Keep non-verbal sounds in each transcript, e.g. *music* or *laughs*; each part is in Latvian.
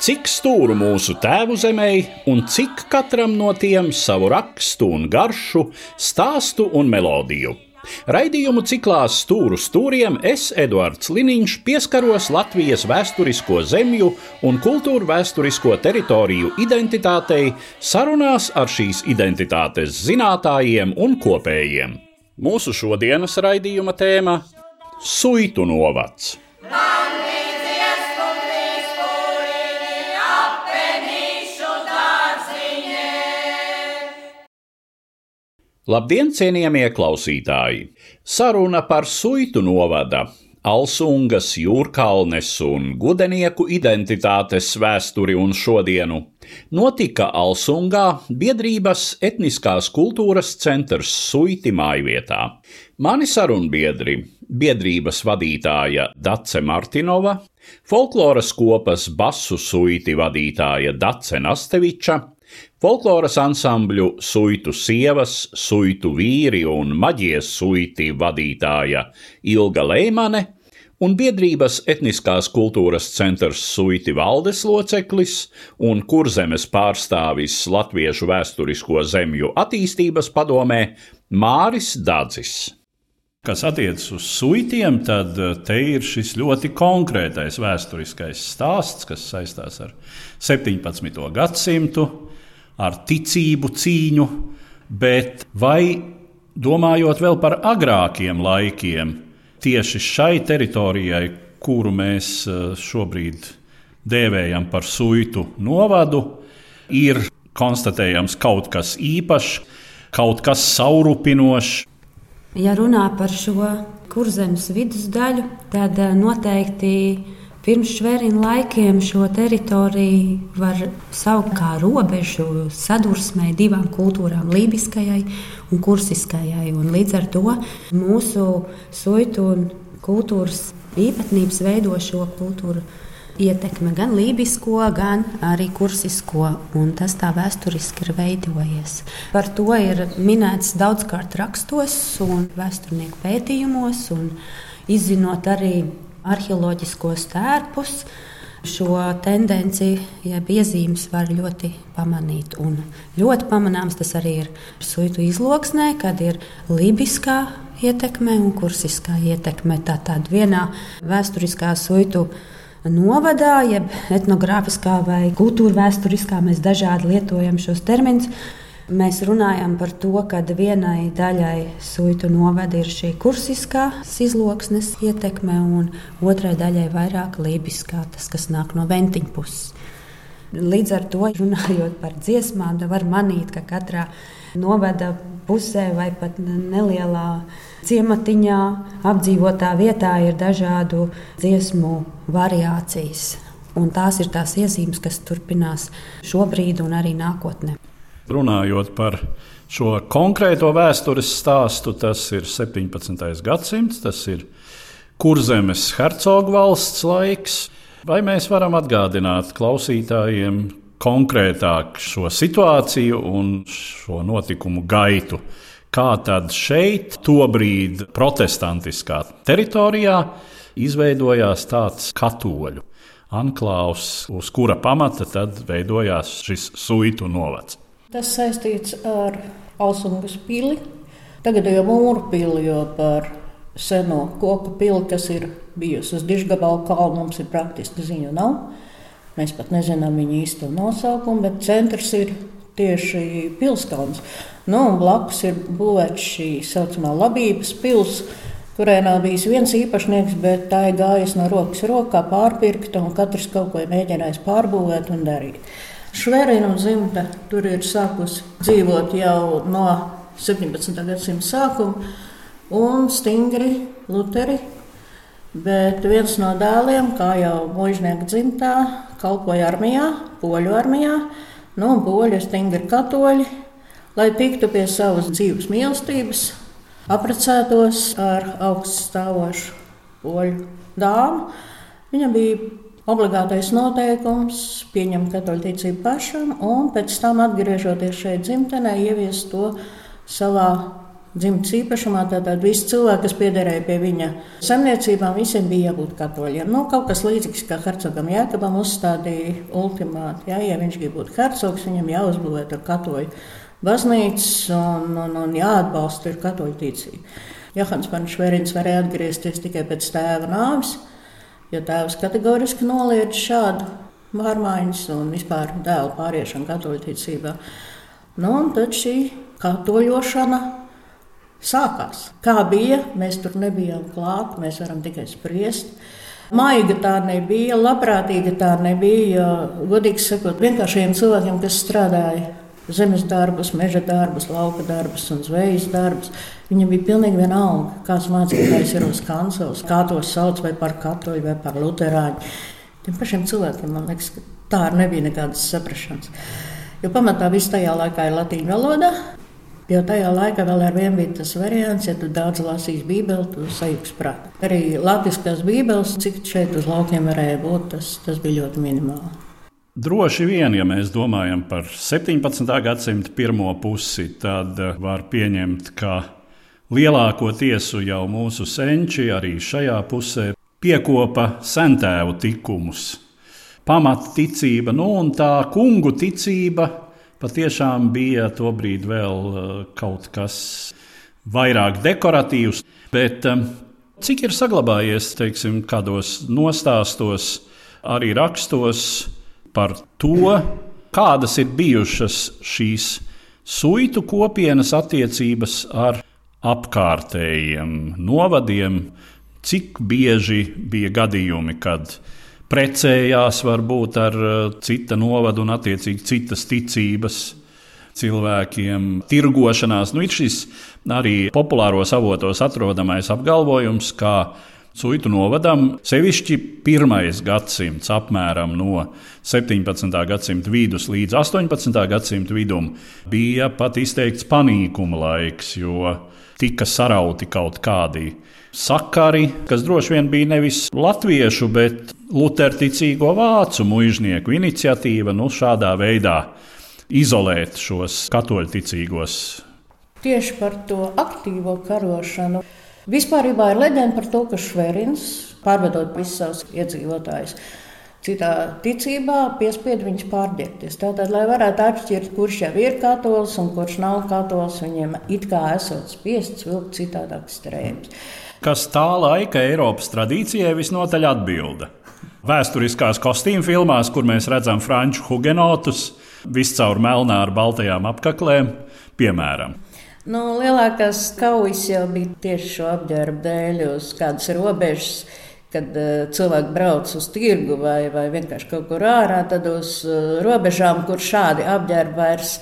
Cik stūru mūsu tēvu zemē, un cik katram no tiem savu rakstu un garšu, stāstu un melodiju. Raidījumu ciklā Stūru stūriem es, Eduards Liniņš, pieskaros Latvijas vēsturisko zemju un kultūru vēsturisko teritoriju identitātei sarunās ar šīs identitātes zinātājiem un kopējiem. Mūsu šodienas raidījuma tēma - Suitu novads. Labdien, cienījamie klausītāji! Saruna par suitu novada Alsungas, Jūrkalnes un Gudenieku identitātes vēsturi un šodienu notika Alsungā biedrības etniskās kultūras centrs Suiti mājvietā. Mani sarunbiedri - biedrības vadītāja Dace Martinova, folkloras kopas basu suiti vadītāja Dace Nasteviča, Folkloras ansambļu suitu sievas, suitu vīri un maģijas suiti vadītāja Ilga Leimane un biedrības etniskās kultūras centrs Suiti valdes loceklis un kurzemes pārstāvis Latviešu vēsturisko zemju attīstības padomē Māris Dadzis. Kas attiecas uz suitiem, tad eh, te ir šis ļoti konkrētais vēsturiskais stāsts, kas saistās ar 17. gadsimtu ar ticību cīņu, bet vai domājot vēl par agrākiem laikiem, tieši šai teritorijai, kuru mēs eh, šobrīd dēvējam par suitu novadu, ir konstatējams kaut kas īpašs, kaut kas saurupinošs. Ja runā par šo kurzemes vidusdaļu, tad eh, noteikti Pirms švērina laikiem šo teritoriju var saukt par robežu sadursmei divām kultūrām, lībiskajai un kursiskajai. Un līdz ar to mūsu suitu un kultūras īpatnības veido šo kultūru ietekme gan lībisko, gan arī kursisko, un tas tā vēsturiski ir veidojies. Par to ir minēts daudzkārt rakstos un vēsturnieku pētījumos, un izzinot arī arheoloģiskos tērpus. Šo tendenci, jeb iezīmes var ļoti pamanīt. Un ļoti pamanāms tas arī ir suitu izloksnē, kad ir libiskā ietekme un kursiskā ietekme. Tātad vienā vēsturiskā suitu novadā, jeb etnogrāfiskā vai kultūra vēsturiskā, mēs dažādi lietojam šos terminus Mēs runājam par to, ka vienai daļai suitu novada ir šī kursiskā izloksnes ietekme, un otrai daļai vairāk lībiskā, tas, kas nāk no ventiņa puses. Līdz ar to, runājot par dziesmām, var manīt, ka katrā novada pusē vai pat nelielā ciematiņā, apdzīvotā vietā ir dažādu dziesmu variācijas. Un tās ir tās iezīmes, kas turpinās šobrīd un arī nākotnē. Runājot par šo konkrēto vēstures stāstu, tas ir 17. gadsimts, tas ir kurzemes hercogu valsts laiks. Vai mēs varam atgādināt klausītājiem konkrētāk šo situāciju un šo notikumu gaitu? Kā tad šeit, tobrīd protestantiskā teritorijā, izveidojās tāds katoļu anklāvs, uz kura pamata tad veidojās šis suitu novads? Tas saistīts ar Alsungas pili, tagadējo mūru pili, jo par seno koku pili, kas ir bijusi uz Dižgabala kalna, mums ir praktiski ziņu nav. Mēs pat nezinām viņa īsto nosaukumu, bet centrs ir tieši pilskalns. Nu, blakus ir būvēts šī saucamā labības pilsēta kurai nav bijis viens īpašnieks, bet tā ir gājusi no rokas rokā, pārpirkta, un katrs kaut ko mēģinājis pārbūvēt un darīt. Šverina dzimta tur ir sākusi dzīvot jau no 17. gadsimta sākuma, un stingri Luteri. Bet viens no dēliem, kā jau mūžnieka dzimtā, kalpoja armijā, poļu armijā, nu, un poļi ir stingri katoļi, lai tiktu pie savas dzīves mīlestības, apprecētos ar augstu stāvošu poļu dāmu. Viņa bija obligātais noteikums pieņemt katoļu ticību pašam, un pēc tam, atgriežoties šeit dzimtenē, ieviest to savā dzimtas īpašumā. Tātad visi cilvēki, kas piederēja pie viņa saimniecībām, visiem bija jābūt katoļiem. Nu, kaut kas līdzīgs kā hercogam Jēkabam uzstādīja ultimātu. Jā, ja viņš grib būt hercogs, viņam jāuzbūvē ar katoļu baznīcas un, un, un jāatbalsta ir katoļu ticība. Johans Panšverins varēja atgriezties tikai pēc tēva nāves, jo tēvs kategoriski noliedz šādu pārmaiņas un vispār dēlu pāriešanu katoļu ticībā. Nu, un tad šī katoļošana sākās. Kā bija, mēs tur nebijām klāt, mēs varam tikai spriest. Maiga tā nebija, labprātīga tā nebija. Godīgi sakot, vienkāršiem cilvēkiem, kas strādāja zemes darbus, meža darbus, lauka darbus un zvejas darbus. Viņam bija pilnīgi vienalga, kāds mācītājs ir uz kancels, kā tos sauc, vai par katoļu, vai par luterāņu. Tiem pašiem cilvēkiem man liekas, ka tā arī nebija nekādas saprašanas. Jo pamatā viss tajā laikā ir latīņu valodā, Jo tajā laikā vēl ar vienu bija tas variants, ja tu daudz lasīsi Bībeli, tu sajūgs prātā. Arī latviskās Bībeles, cik šeit uz laukiem varēja būt, tas, tas bija ļoti minimāli. Droši vien, ja mēs domājam par 17. gadsimta pirmo pusi, tad var pieņemt, ka lielāko tiesu jau mūsu senči arī šajā pusē piekopa sentēvu tikumus. Pamatticība, nu un tā kungu ticība patiešām bija tobrīd vēl eh, kaut kas vairāk dekoratīvs. Bet eh, cik ir saglabājies teiksim, kādos nostāstos, arī rakstos par to, kādas ir bijušas šīs suitu kopienas attiecības ar apkārtējiem novadiem, cik bieži bija gadījumi, kad precējās varbūt ar uh, cita novada un attiecīgi citas ticības cilvēkiem, tirgošanās. Nu, ir šis arī populāros avotos atrodamais apgalvojums, ka Suitu novadam sevišķi pirmais gadsimts, apmēram no 17. gadsimta vidus līdz 18. gadsimta vidum, bija pat izteikts panīkuma laiks, jo tika sarauti kaut kādi sakari, kas droši vien bija nevis latviešu, bet luterticīgo vācu muiznieku iniciatīva nu, šādā veidā izolēt šos katoļticīgos. Tieši par to aktīvo karošanu. Vispār ir leģenda par to, ka Šverins, pārvedot visus savus iedzīvotājus, citā ticībā piespiedu viņus pārdiekties. Tātad, lai varētu atšķirt, kurš jau ir katolis un kurš nav katolis, viņiem it kā esot spiests vilkt citādākas strēmas kas tā laika Eiropas tradīcijai visnotaļ atbilda. Vēsturiskās kostīmu filmās, kur mēs redzam franču hugenotus, viscaur melnā ar baltajām apaklēm, piemēram. Nu, lielākās kaujas jau bija tieši šo apģērbu dēļ, uz kādas robežas. Kad uh, cilvēki brauc uz tirgu vai, vai vienkārši kaut kur ārā, tad uz uh, robežām, kur šādi apģērbi vairs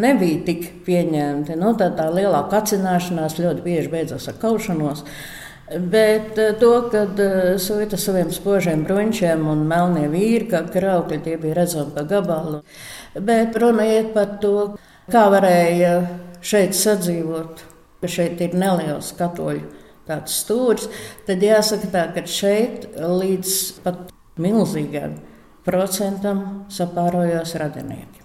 nebija tik pieņemti, nu, tā, tā lielā kacināšanās ļoti bieži beidzās ar kaušanos. Uh, Bet eh, to, kad Sovietu saviem spožiem bruņķiem un melnie vīri, kā kraukļi, tie bija redzami pa gabalu. Bet runa iet par to, kā varēja šeit sadzīvot, ka šeit ir neliels katoļu tāds stūris. Tad jāsaka tā, ka šeit līdz pat milzīgam procentam sapārojās radinieki.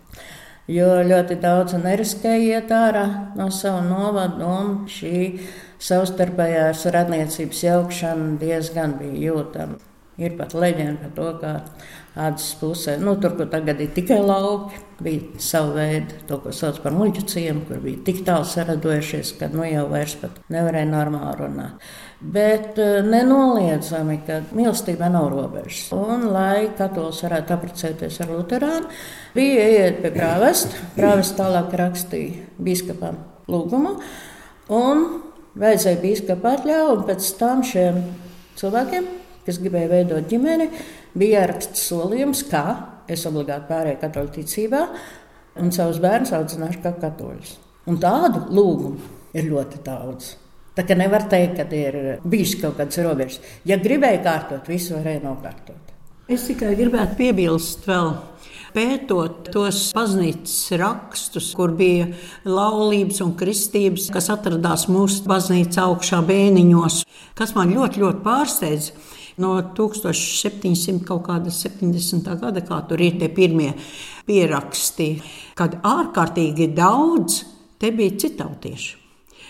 Jo ļoti daudz neriskēja iet ārā no sava novada un šī savstarpējās radniecības jaukšana diezgan bija jūtama. Ir pat leģenda par to, kā ādas pusē, nu, tur, kur tagad ir tikai lauki, bija sava veida, to, ko sauc par muļķu ciemu, kur bija tik tālu saradojušies, ka nu jau vairs pat nevarēja normāli runāt. Bet eh, nenoliedzami, ka mīlestība nav robežas. Un, lai katolis varētu apprecēties ar Lutānu, bija iet pie prāvesta. Prāvests tālāk rakstīja biskupam lūgumu. Un vajadzēja biskupa atļauju, un pēc tam šiem cilvēkiem, kas gribēja veidot ģimeni, bija jāraksta solījums, ka es obligāti pārēju katoļu ticībā un savus bērnus audzināšu kā katoļus. Un tādu lūgumu ir ļoti daudz. Tā kā nevar teikt, ka ir bijis kaut kāds robežs. Ja gribēja kārtot, visu varēja nokārtot. Es tikai gribētu piebilst vēl pētot tos baznīcas rakstus, kur bija laulības un kristības, kas atradās mūsu baznīcas augšā bēniņos, kas man ļoti, ļoti pārsteidz. No 1770. gada, kā tur ir tie pirmie pieraksti, kad ārkārtīgi daudz te bija citautieši.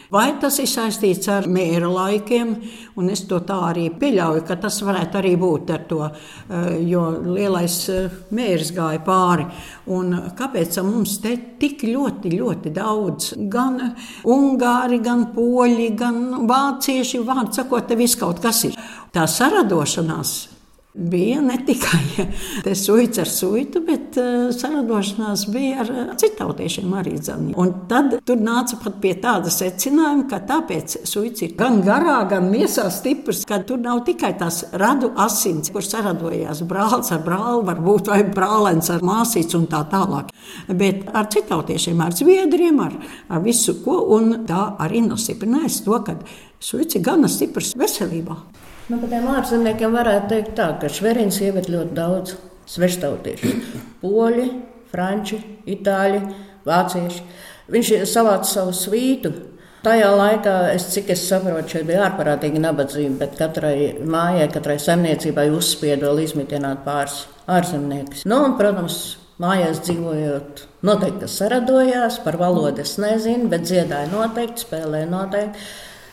Vai tas ir saistīts ar mēra laikiem, un es to tā arī pieļauju, ka tas varētu arī būt ar to, eh, jo lielais eh, mērs gāja pāri. Un kāpēc mums te tik ļoti, ļoti daudz gan ungāri, gan poļi, gan vācieši, vārds sakot, te viss kaut kas ir. Tā saradošanās bija ne tikai *laughs* suits ar suitu, bet uh, saradošanās bija ar uh, citautiešiem arī dzani. Un tad tur nāca pat pie tāda secinājuma, ka tāpēc suits ir gan garā, gan miesā stiprs, ka tur nav tikai tās radu asins, kur saradojās brālis ar brāli, varbūt vai brālēns ar māsīcu un tā tālāk. Bet ar citautiešiem, ar zviedriem, ar, ar visu ko, un tā arī nostiprinājas to, ka suits ir gana stiprs veselībā. Nu, par tiem ārzemniekiem varētu teikt, tā, ka Šverins ieved ļoti daudz sveštautiešu. Poļi, franči, itāļi, vācieši. Viņš savāca savu svītu. Tajā laikā, es, cik es saprotu, šeit bija ārprātīga nabadzība, bet katrai mājai, katrai saimniecībai uzspieda vēl izmitināt pāris ārzemniekus. Nu, un, protams, mājās dzīvojot, noteikti saradojās, par valodu es nezinu, bet dziedāja noteikti, spēlēja noteikti.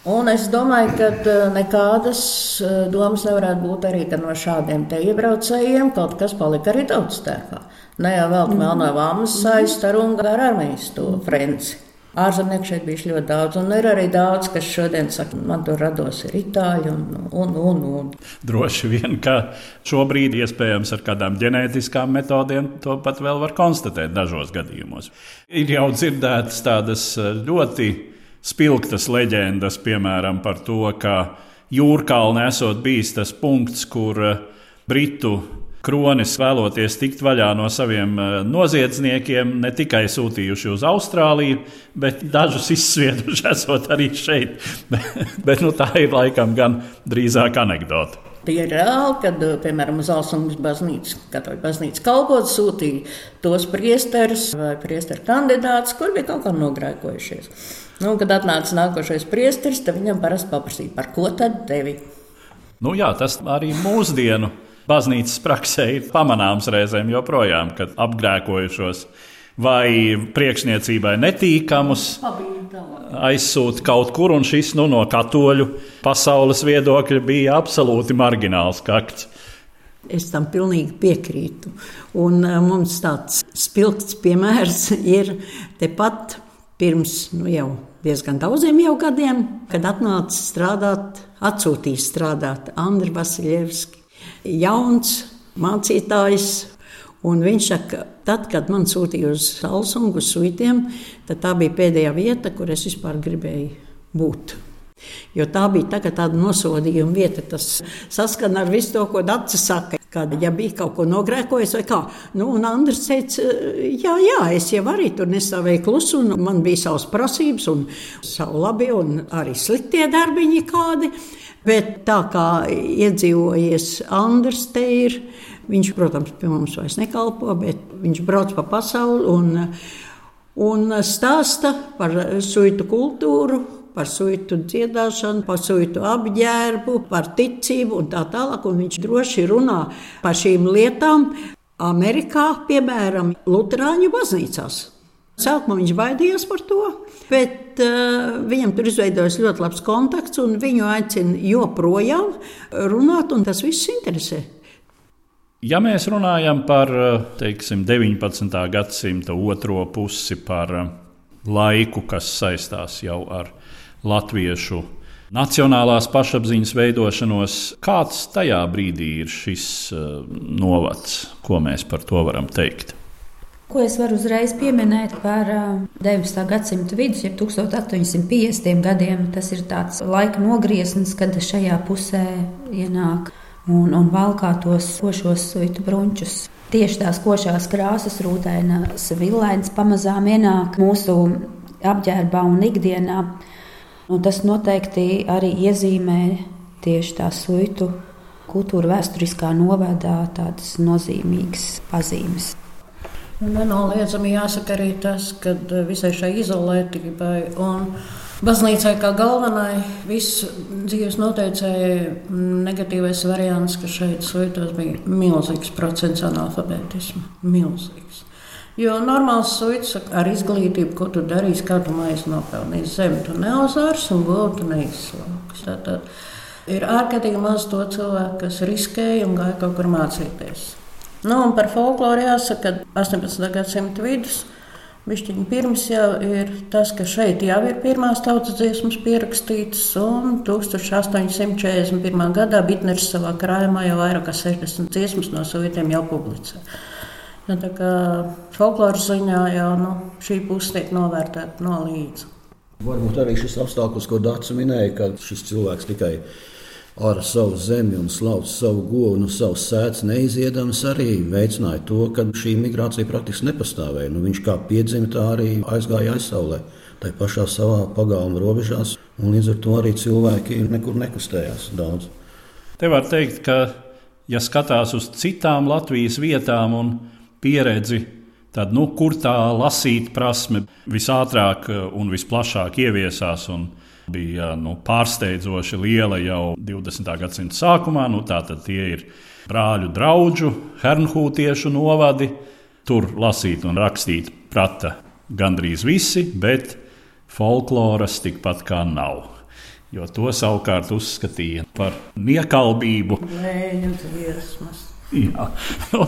Un es domāju, ka eh, nekādas eh, domas nevarētu būt arī no šādiem iebraucējiem. Kaut kas palika arī tautas tērpā. Ne jau vēl mm. melnā vāmas saista ar Ungāru armijas to frenci. Ārzemnieku šeit bija ļoti daudz, un ir arī daudz, kas šodien saka, man tur rados ir itāļi un, un, un, un. Droši vien, ka šobrīd iespējams ar kādām ģenētiskām metodēm to pat vēl var konstatēt dažos gadījumos. Ir jau dzirdētas tādas eh, ļoti spilgtas leģendas, piemēram, par to, ka Jūrkalna esot bijis tas punkts, kur eh, Britu kronis vēloties tikt vaļā no saviem eh, noziedzniekiem, ne tikai sūtījuši uz Austrāliju, bet dažus izsvieduši *laughs* esot arī šeit. *laughs* bet nu, tā ir laikam gan drīzāk anekdote. Tie ir reāli, kad, eh, piemēram, uz Alsungas baznīcas, katoļu baznīcas kalpot sūtīja tos priesterus vai priesteru kandidātus, kur bija kaut kā nogrēkojušies. Nu, kad atnāca nākošais priesteris, tad viņam parasti paprasīja, par ko tad tevi? Nu, jā, tas arī mūsdienu baznīcas praksē ir pamanāms reizēm joprojām, kad apgrēkojušos vai priekšniecībai netīkamus aizsūta kaut kur, un šis nu, no katoļu pasaules viedokļa bija absolūti margināls kakts. Es tam pilnīgi piekrītu. Un eh, mums tāds spilgts piemērs *laughs* ir tepat pirms nu, jau diezgan daudziem jau gadiem, kad atnāca strādāt, atsūtīja strādāt Andriņš Vasiljevski, jauns mācītājs. Un viņš saka, tad, kad man sūtīja uz Salsungu, Suitiem, tad tā bija pēdējā vieta, kur es vispār gribēju būt. Jo tā bija tāda nosodījuma vieta. Tas saskana ar visu to, ko Dārcis saka. Kad ja bija kaut ko nogrēkojis, vai kā. Nu, un Andris teica, jā, jā, es jau arī tur nestāvēju klusu, un man bija savas prasības, un savu labi, un arī sliktie darbiņi kādi. Bet tā kā iedzīvojies Andris te ir, viņš, protams, pie mums vairs nekalpo, bet viņš brauc pa pasauli un, un stāsta par suitu kultūru, par suitu dziedāšanu, par suitu apģērbu, par ticību un tā tālāk. Un viņš droši runā par šīm lietām Amerikā, piemēram, Lutāņu baznīcās. Sākumā viņš baidījās par to, bet uh, viņam tur izveidojas ļoti labs kontakts, un viņu aicina joprojām runāt, un tas viss interesē. Ja mēs runājam par teiksim, 19. gadsimta otro pusi, par laiku, kas saistās jau ar latviešu nacionālās pašapziņas veidošanos. Kāds tajā brīdī ir šis uh, novads, ko mēs par to varam teikt? Ko es varu uzreiz pieminēt par 19. Eh, gadsimta vidus, jau 1850. gadiem. Tas ir tāds laika nogrieznis, kad šajā pusē ienāk un, un valkā tos košos suitu bruņķus. Tieši tās košās krāsas, rūtēnas, vilēns pamazām ienāk mūsu apģērbā un ikdienā. Un tas noteikti arī iezīmē tieši tā suitu kultūra vēsturiskā novadā tādas nozīmīgas pazīmes. Nenoliedzami jāsaka arī tas, ka visai šai izolētībai un baznīcai kā galvenai visu dzīves noteicēja negatīvais variants, ka šeit suitos bija milzīgs procents analfabētismu. Milzīgs. Jo normāls suits ar izglītību, ko tu darīsi, kā tu maizi nopelnīsi zemi, tu neuzvārs un gotu neizslāpes. Tātad ir ārkārtīgi maz to cilvēku, kas riskēja un gāja kaut kur mācīties. Nu, un par folkloru jāsaka, ka 18. gadsimta vidus. Bišķiņi pirms jau ir tas, ka šeit jau ir pirmās tautas dziesmas pierakstītas, un 1841. gadā Bitners savā krājumā jau vairāk kā 60 dziesmas no sovietiem jau publicē. Nu, tā kā folkloras ziņā jau nu, šī puse tiek novērtēta no līdzi. Varbūt arī šis apstākļus, ko Dārts minēja, ka šis cilvēks tikai ar savu zemi un slauc savu govu, nu, savas sēdes neiziedams, arī veicināja to, ka šī migrācija praktiski nepastāvēja. Nu, viņš kā piedzima, tā arī aizgāja aizsaulē, tai pašā savā pagalma robežās, un līdz ar to arī cilvēki nekur nekustējās daudz. Te var teikt, ka, ja skatās uz citām Latvijas vietām un pieredzi, tad nu, kur tā lasīt prasme visātrāk un visplašāk ieviesās. Un bija nu, pārsteidzoši liela jau 20. gadsimta sākumā. Nu, Tātad tie ir brāļu draugu, hernhūtiešu novadi. Tur lasīt un rakstīt prata gandrīz visi, bet folkloras tikpat kā nav. Jo to savukārt uzskatīja par niekalbību. Nē, dziesmas. *laughs* Jā, nu,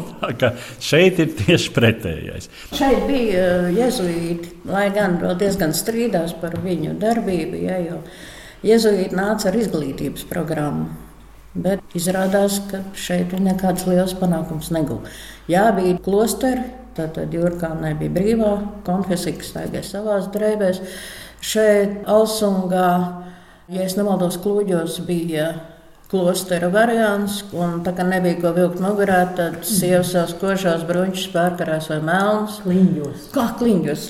šeit ir tieši pretējais. Šeit bija uh, jēzuīti, lai gan diezgan strīdās par viņu darbību, ja, jo jēzuīti nāca ar izglītības programmu. Bet izrādās, ka šeit nekāds liels panākums neguva. Jā, bija klosteri, tātad Jurkānai bija brīvā konfesija, kas staigāja savās drēbēs. Šeit Alsungā, ja es nemaldos, klūģos bija klostera variants, un tā kā nebija ko vilkt mugurā, tad sievas savus košās bruņķus pārkarās vai melnus. Kliņģos. Kā kliņģos.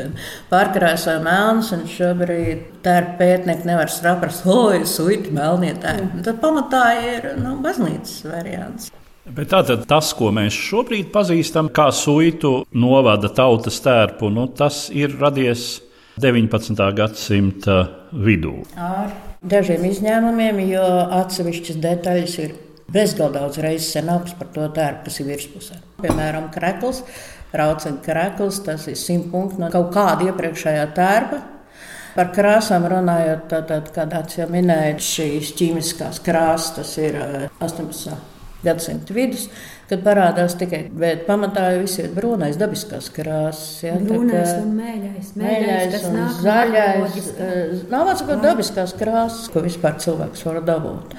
*laughs* pārkarās vai melnus, un šobrīd tērpa pētnieki nevar saprast, oi, suiti, melnie tērpi. Tad pamatā ir nu, baznīcas variants. Bet tātad tas, ko mēs šobrīd pazīstam kā suitu novada tautas tērpu, nu, tas ir radies 19. gadsimta vidū. Ar dažiem izņēmumiem, jo atsevišķas detaļas ir bezgalīgi daudz reizes senāks par to tērpu, kas ir virspusē. Piemēram, krekls, rauceņa krekls, tas ir simt punkti no kaut kāda iepriekšējā tērpa. Par krāsām runājot, tad, kad jau minēja šīs ķīmiskās krāsas, ir 18. Gadsimta vidus kad parādās tikai, bet pamatā jau viss ir brūnais, dabiskās krāsas. Ja, brūnais un mēļais. Mēļais, mēļais un zaļais. Eh, nav ka dabiskās krāsas, ko vispār cilvēks var dabūt.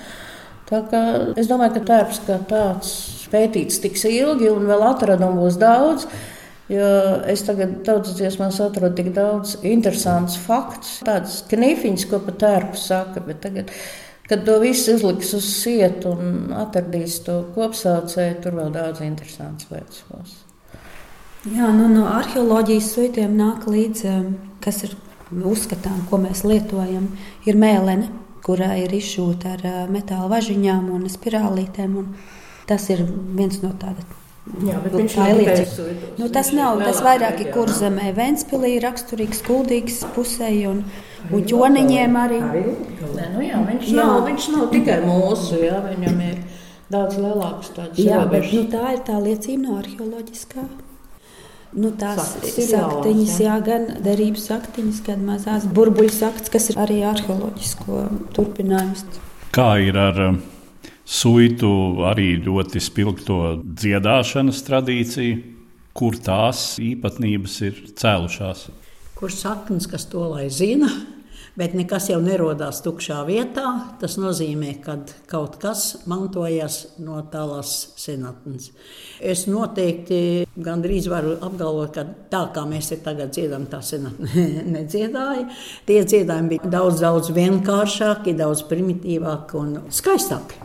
Tā kā es domāju, ka tērps kā tāds pētīts tiks ilgi un vēl atradumu būs daudz. Jo es tagad daudzas dziesmās atrodu tik daudz interesantus faktus, tādas knifiņas, ko pat tērpu saka. Kad to visu uzliks uz sietu un atradīs to kopsaucēju, tur vēl daudz interesants lietas būs. Jā, nu, no arheoloģijas suitiem nāk līdzi, kas ir uzskatām, ko mēs lietojam, ir mēlene, kurā ir izšūta ar metāla važiņām un spirālītēm. Un tas ir viens no tādiem. Jā, bet viņš ir liecīgs. Nu, tas nav, tas vairāk ir kurzemē, Ventspilī raksturīgs, kuldīgs pusē. Un, Un ķoniņiem arī. Nē, nu jā, viņš, jā. Nav, viņš nav tikai mūsu, jā, viņam ir daudz lielāks tāds jā, bet, nu, tā ir tā liecība no arheoloģiskā. Nu, tās ir saktiņas, jā, gan derības saktiņas, gan mazās burbuļu saktas, kas ir arī arheoloģisko turpinājums. Kā ir ar um, suitu arī ļoti spilgto dziedāšanas tradīciju, kur tās īpatnības ir cēlušās? Kur saknes, kas to lai zina? Bet nekas jau nerodās tukšā vietā. Tas nozīmē, ka kaut kas mantojas no tālās senatnes. Es noteikti gandrīz varu apgalvot, ka tā kā mēs te tagad dziedam, tā senatne *laughs* nedziedāja. Tie dziedājumi bija daudz, daudz vienkāršāki, daudz primitīvāki un skaistāki.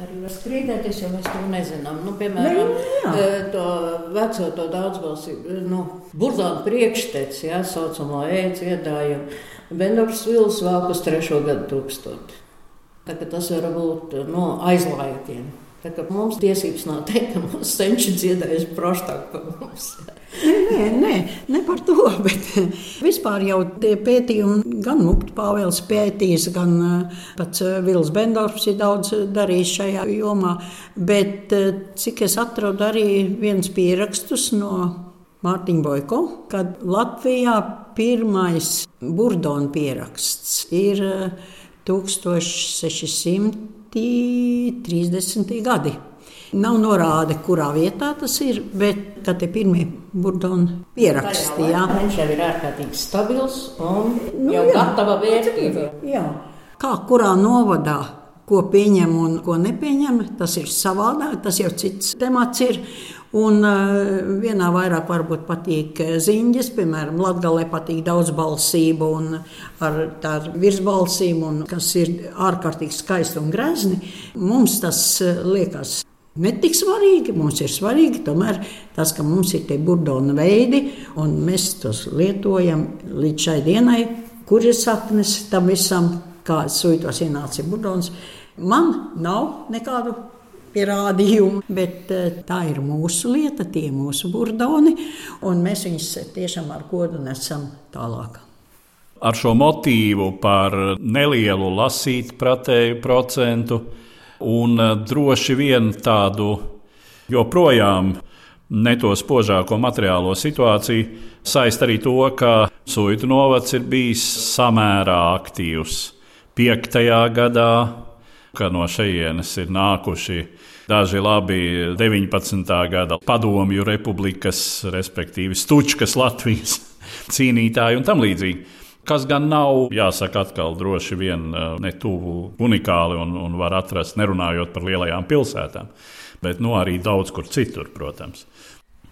Arī var strīdēties, jo mēs to nezinām. Nu, piemēram, ne, nu, eh, to veco to daudzbalsību, nu, burzānu priekšteci, jā, saucamo ēdziedājumu. Bendors Vils vēl uz trešo gadu tūkstoti. Tas var būt no aizlaikiem. Tā kā mums tiesības nav teikt, ka mūsu senči dziedājas prostāk par mums. Nē, nē, ne par to, *laughs* bet vispār jau tie pētījumi, gan Pāvils pētījis, gan eh, pats eh, Vils Bendorfs ir daudz darījis šajā jomā. Bet cik es atradu arī viens pierakstus no Mārtiņu Boiko, kad Latvijā pirmais burdona pieraksts ir 1630. Eh, gadi. Nav norāde, kurā vietā tas ir, bet tie pirmie burdoni pieraksti. Jā. Viņš jau ir ārkārtīgi stabils un nu, jau jā. gatava vērtība. Jā. Kā kurā novadā ko pieņem un ko nepieņem. Tas ir savādāk, tas jau cits temats ir. Un uh, vienā vairāk varbūt patīk eh, ziņas, piemēram, Latvijā patīk daudzbalsība un ar tādu virsbalsīm, un, kas ir ārkārtīgi skaisti un grezni. Mums tas uh, liekas Netik svarīgi, mums ir svarīgi tomēr tas, ka mums ir tie burdona veidi, un mēs tos lietojam līdz šai dienai, kur ir saknes tam visam, kāds suitos ienāca burdons. Man nav nekādu pierādījumu, bet eh, tā ir mūsu lieta, tie ir mūsu burdoni, un mēs viņus tiešām ar godu nesam tālāk. Ar šo motīvu par nelielu lasīt pretēju procentu un eh, droši vien tādu joprojām ne to spožāko materiālo situāciju saist arī to, ka Suitu novads ir bijis samērā aktīvs. 5. gadā, ka no šejienes ir nākuši daži labi 19. gada padomju republikas, respektīvi Stučkas Latvijas *laughs* cīnītāji un tam līdzīgi kas gan nav, jāsaka, atkal droši vien eh, ne tuvu unikāli un, un var atrast, nerunājot par lielajām pilsētām, bet nu, arī daudz kur citur, protams.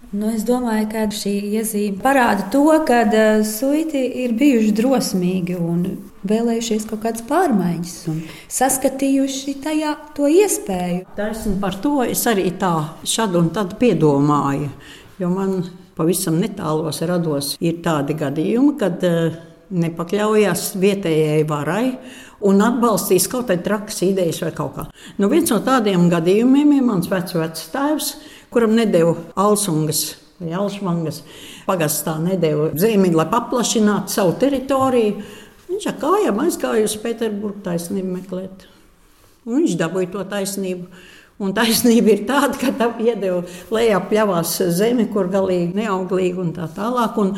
Nu, es domāju, ka šī iezīme parāda to, ka uh, suiti ir bijuši drosmīgi un vēlējušies kaut kādas pārmaiņas un saskatījuši tajā to iespēju. Taisn par to es arī tā šad un tad piedomāju, jo man pavisam netālos rados ir tādi gadījumi, kad uh, nepakļaujas vietējai varai un atbalstīs kaut kādas trakas idejas vai kaut kā. Nu, viens no tādiem gadījumiem ir mans vecais tēvs, kuram nedēļu alsungas. Vai Alšvangas pagastā nedēļa zemi, lai paplašinātu savu teritoriju. Viņš ar kājām aizgāja uz Pēterburgu taisnību meklēt. Un viņš dabūja to taisnību. Un taisnība ir tāda, ka tā iedeva lejā pļavās zemi, kur galīgi neauglīgi un tā tālāk, un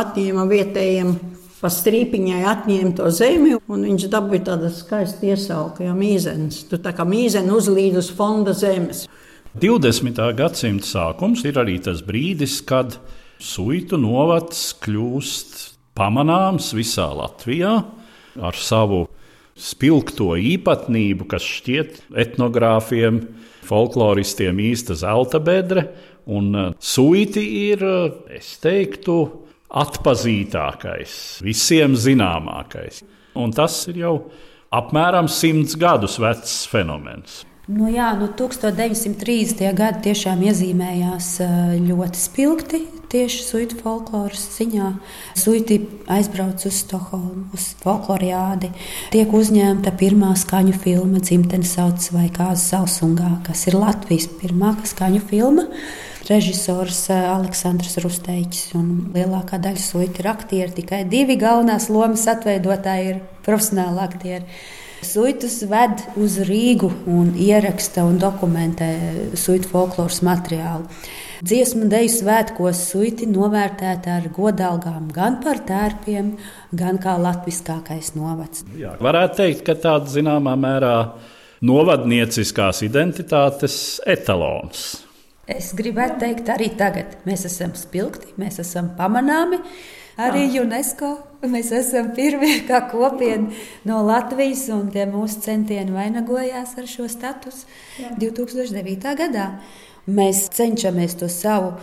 atņēma vietējiem pa strīpiņai atņēma to zemi, un viņš dabūja tādu skaistu iesauku, jau mīzenes. Tu tā kā mīzene uzlīd uz fonda zemes. 20. gadsimta sākums ir arī tas brīdis, kad suitu novads kļūst pamanāms visā Latvijā ar savu spilgto īpatnību, kas šķiet etnogrāfiem, folkloristiem īsta zelta bedre. Un uh, suiti ir, uh, es teiktu, atpazītākais, visiem zināmākais. Un tas ir jau apmēram simts gadus vecs fenomens. Nu jā, nu 1930. gadi tiešām iezīmējās ļoti spilgti tieši suitu folkloras ziņā. Suiti aizbrauc uz Stokholmu, uz folkloriādi. Tiek uzņemta pirmā skaņu filma Dzimtenes sauc vai Kāzas Sausungā, kas ir Latvijas pirmā skaņu filma režisors eh, Aleksandrs Rusteičs. Lielākā daļa suitu ir aktieri, tikai divi galvenās lomas atveidotāji ir profesionāli aktieri. Suitus ved uz Rīgu un ieraksta un dokumentē suitu folkloras materiālu. Dziesmu deju svētkos suiti novērtēta ar godalgām gan par tērpiem, gan kā latviskākais novads. Jā, varētu teikt, ka tāds zināmā mērā novadnieciskās identitātes etalons. Es gribētu teikt, arī tagad mēs esam spilgti, mēs esam pamanāmi. Arī ah. UNESCO mēs esam pirmie kā kopiena no Latvijas, un tie mūsu centieni vainagojās ar šo statusu 2009. gadā. Mēs cenšamies to savu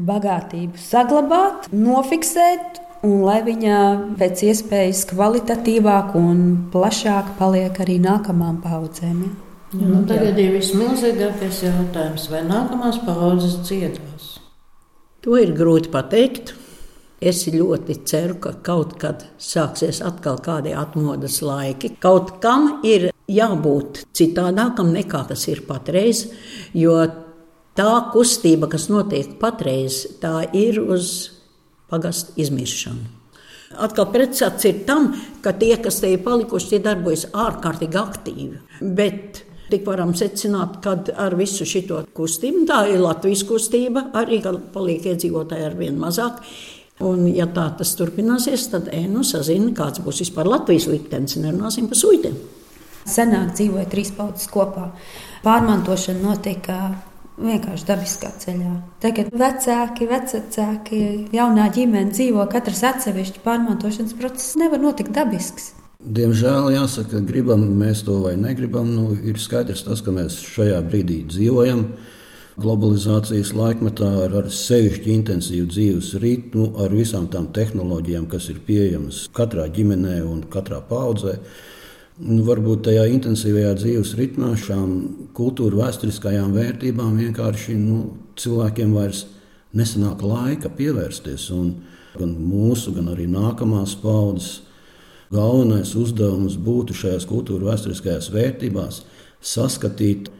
bagātību saglabāt, nofiksēt, un lai viņa pēc iespējas kvalitatīvāk un plašāk paliek arī nākamām paudzēm. Ja? Ja, nu, tagad ir vismilzīgākais jautājums, vai nākamās paudzes dziedās? To ir grūti pateikt. Es ļoti ceru, ka kaut kad sāksies atkal kādi atmodas laiki. Kaut kam ir jābūt citādākam nekā tas ir patreiz, jo tā kustība, kas notiek patreiz, tā ir uz pagastu izmiršanu. Atkal pretsats ir tam, ka tie, kas te ir palikuši, tie darbojas ārkārtīgi aktīvi. Bet Tik varam secināt, ka ar visu šo kustību, tā ir Latvijas kustība, arī paliek iedzīvotāji ar vien mazāk. Un, ja tā tas turpināsies, tad ēnu sazina, kāds būs vispār Latvijas liktenis. Nerunāsim par suitiem. Senāk dzīvoja trīs paudzes kopā. Pārmantošana notika vienkārši dabiskā ceļā. Tagad vecāki, vecāki, jaunā ģimene dzīvo katrs atsevišķi. Pārmantošanas process nevar notikt dabisks. Diemžēl jāsaka, gribam mēs to vai negribam. Nu, ir skaidrs tas, ka mēs šajā brīdī dzīvojam globalizācijas laikmetā ar, ar sevišķi intensīvu dzīves ritmu, ar visām tām tehnoloģijām, kas ir pieejamas katrā ģimenē un katrā paudzē. Nu, varbūt tajā intensīvajā dzīves ritmā šām kultūra vēsturiskajām vērtībām vienkārši nu, cilvēkiem vairs nesanāk laika pievērsties. Un gan mūsu, gan arī nākamās paudzes galvenais uzdevums būtu šajās kultūra vēsturiskajās vērtībās saskatīt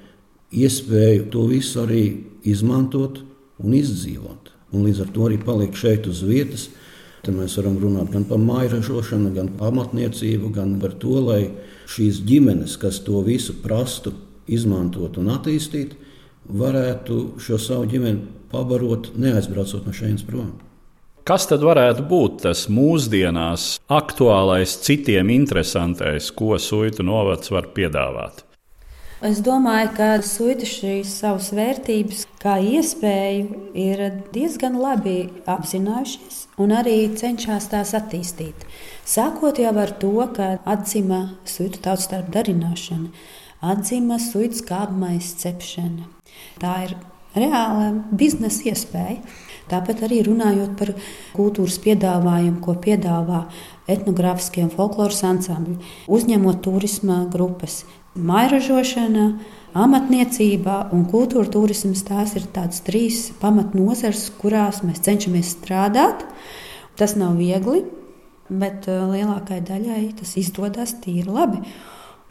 iespēju to visu arī izmantot un izdzīvot. Un līdz ar to arī palikt šeit uz vietas. Tad mēs varam runāt gan par māju ražošanu, gan par amatniecību, gan par to, lai šīs ģimenes, kas to visu prastu, izmantot un attīstīt, varētu šo savu ģimeni pabarot, neaizbraucot no šejienes prom. Kas tad varētu būt tas mūsdienās aktuālais, citiem interesantais, ko Suitu novads var piedāvāt? Es domāju, ka suita šīs savas vērtības, kā iespēju, ir diezgan labi apzinājušies un arī cenšas tās attīstīt. Sākot jau ar to, ka atzima suitu tautas starp darināšana, atzima suitu skābmais cepšana. Tā ir reāla biznesa iespēja. Tāpat arī runājot par kultūras piedāvājumu, ko piedāvā etnogrāfiskie un folkloras ansambļi, uzņemot turisma grupas, Mairažošana, amatniecība un kultūra turisms tās ir tādas trīs pamatnozars, kurās mēs cenšamies strādāt. Tas nav viegli, bet uh, lielākajai daļai tas izdodas tīri labi.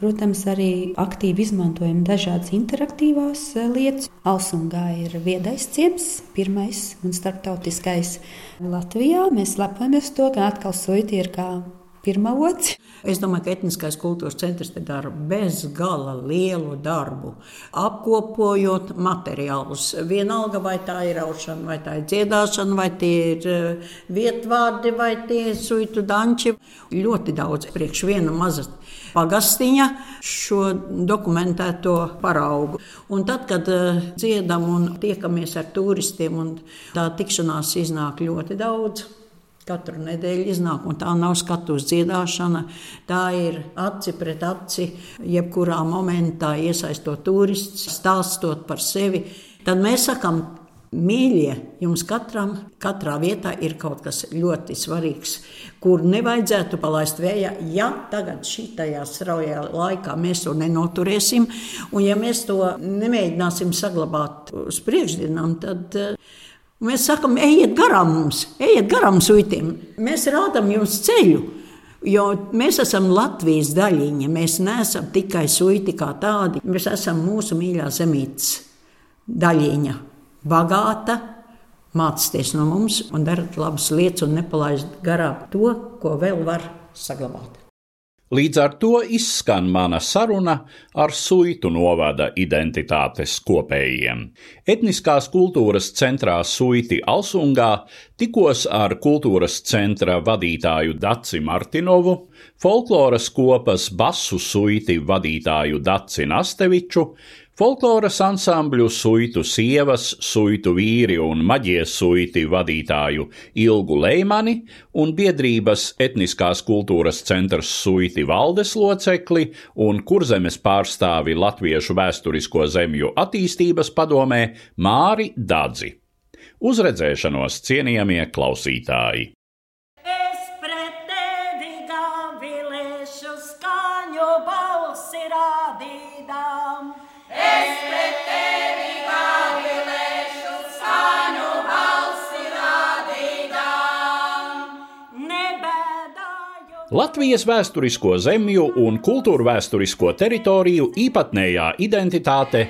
Protams, arī aktīvi izmantojam dažādas interaktīvās uh, lietas. Alsungā ir viedais ciems, pirmais un starptautiskais Latvijā. Mēs lepojamies to, ka atkal suiti ir kā pirmā ots. Es domāju, ka etniskais kultūras centrs dara bezgala lielu darbu, apkopojot materiālus. Vienalga, vai tā ir aušana, vai tā ir dziedāšana, vai tie ir eh, vietvārdi, vai tie ir suitu danči. Ļoti daudz priekš viena maza pagastiņa šo dokumentēto paraugu. Un tad, kad uh, dziedam un tiekamies ar turistiem, un tā tikšanās iznāk ļoti daudz. Katru nedēļu iznāk, un tā nav skatuves dziedāšana. Tā ir aci pret aci, jebkurā momentā iesaistot turistus, stāstot par sevi. Tad mēs sakām, mīļie, jums katram, katrā vietā ir kaut kas ļoti svarīgs, kur nevajadzētu palaist vējā. Ja tagad šajā straujā laikā mēs to nenoturēsim, un ja mēs to nemēģināsim saglabāt uz priekšdienām, tad Mēs sakām, ejiet garām mums, ejiet garām suitiem. Mēs rādām jums ceļu. Jo mēs esam Latvijas daļiņa. Mēs neesam tikai suiti kā tādi. Mēs esam mūsu mīļā zemītes daļiņa. Bagāta, mācieties no mums un dariet labas lietas un nepalaist garām to, ko vēl var saglabāt. Līdz ar to izskan mana saruna ar suitu novada identitātes kopējiem. Etniskās kultūras centrā Suiti Alsungā tikos ar kultūras centra vadītāju Daci Martinovu, folkloras kopas basu suiti vadītāju Daci Nasteviču, Folkloras ansambļu suitu sievas, suitu vīri un maģie suiti vadītāju Ilgu Leimani un biedrības etniskās kultūras centrs suiti valdes locekli un kurzemes pārstāvi Latviešu vēsturisko zemju attīstības padomē Māri Dadzi. Uzredzēšanos cienījamie klausītāji! Latvijas vēsturisko zemju un kultūrvēturisko teritoriju īpatnējā identitāte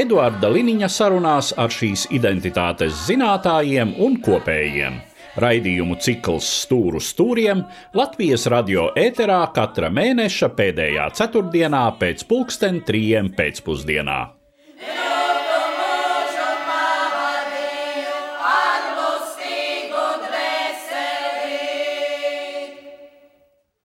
Eduarda Liniņa sarunās ar šīs identitātes zinātājiem un kopējiem. Raidījumu cikls Stūru stūriem Latvijas radio ēterā katra mēneša pēdējā ceturtdienā pēc pulksten trijiem pēcpusdienā. Yeah!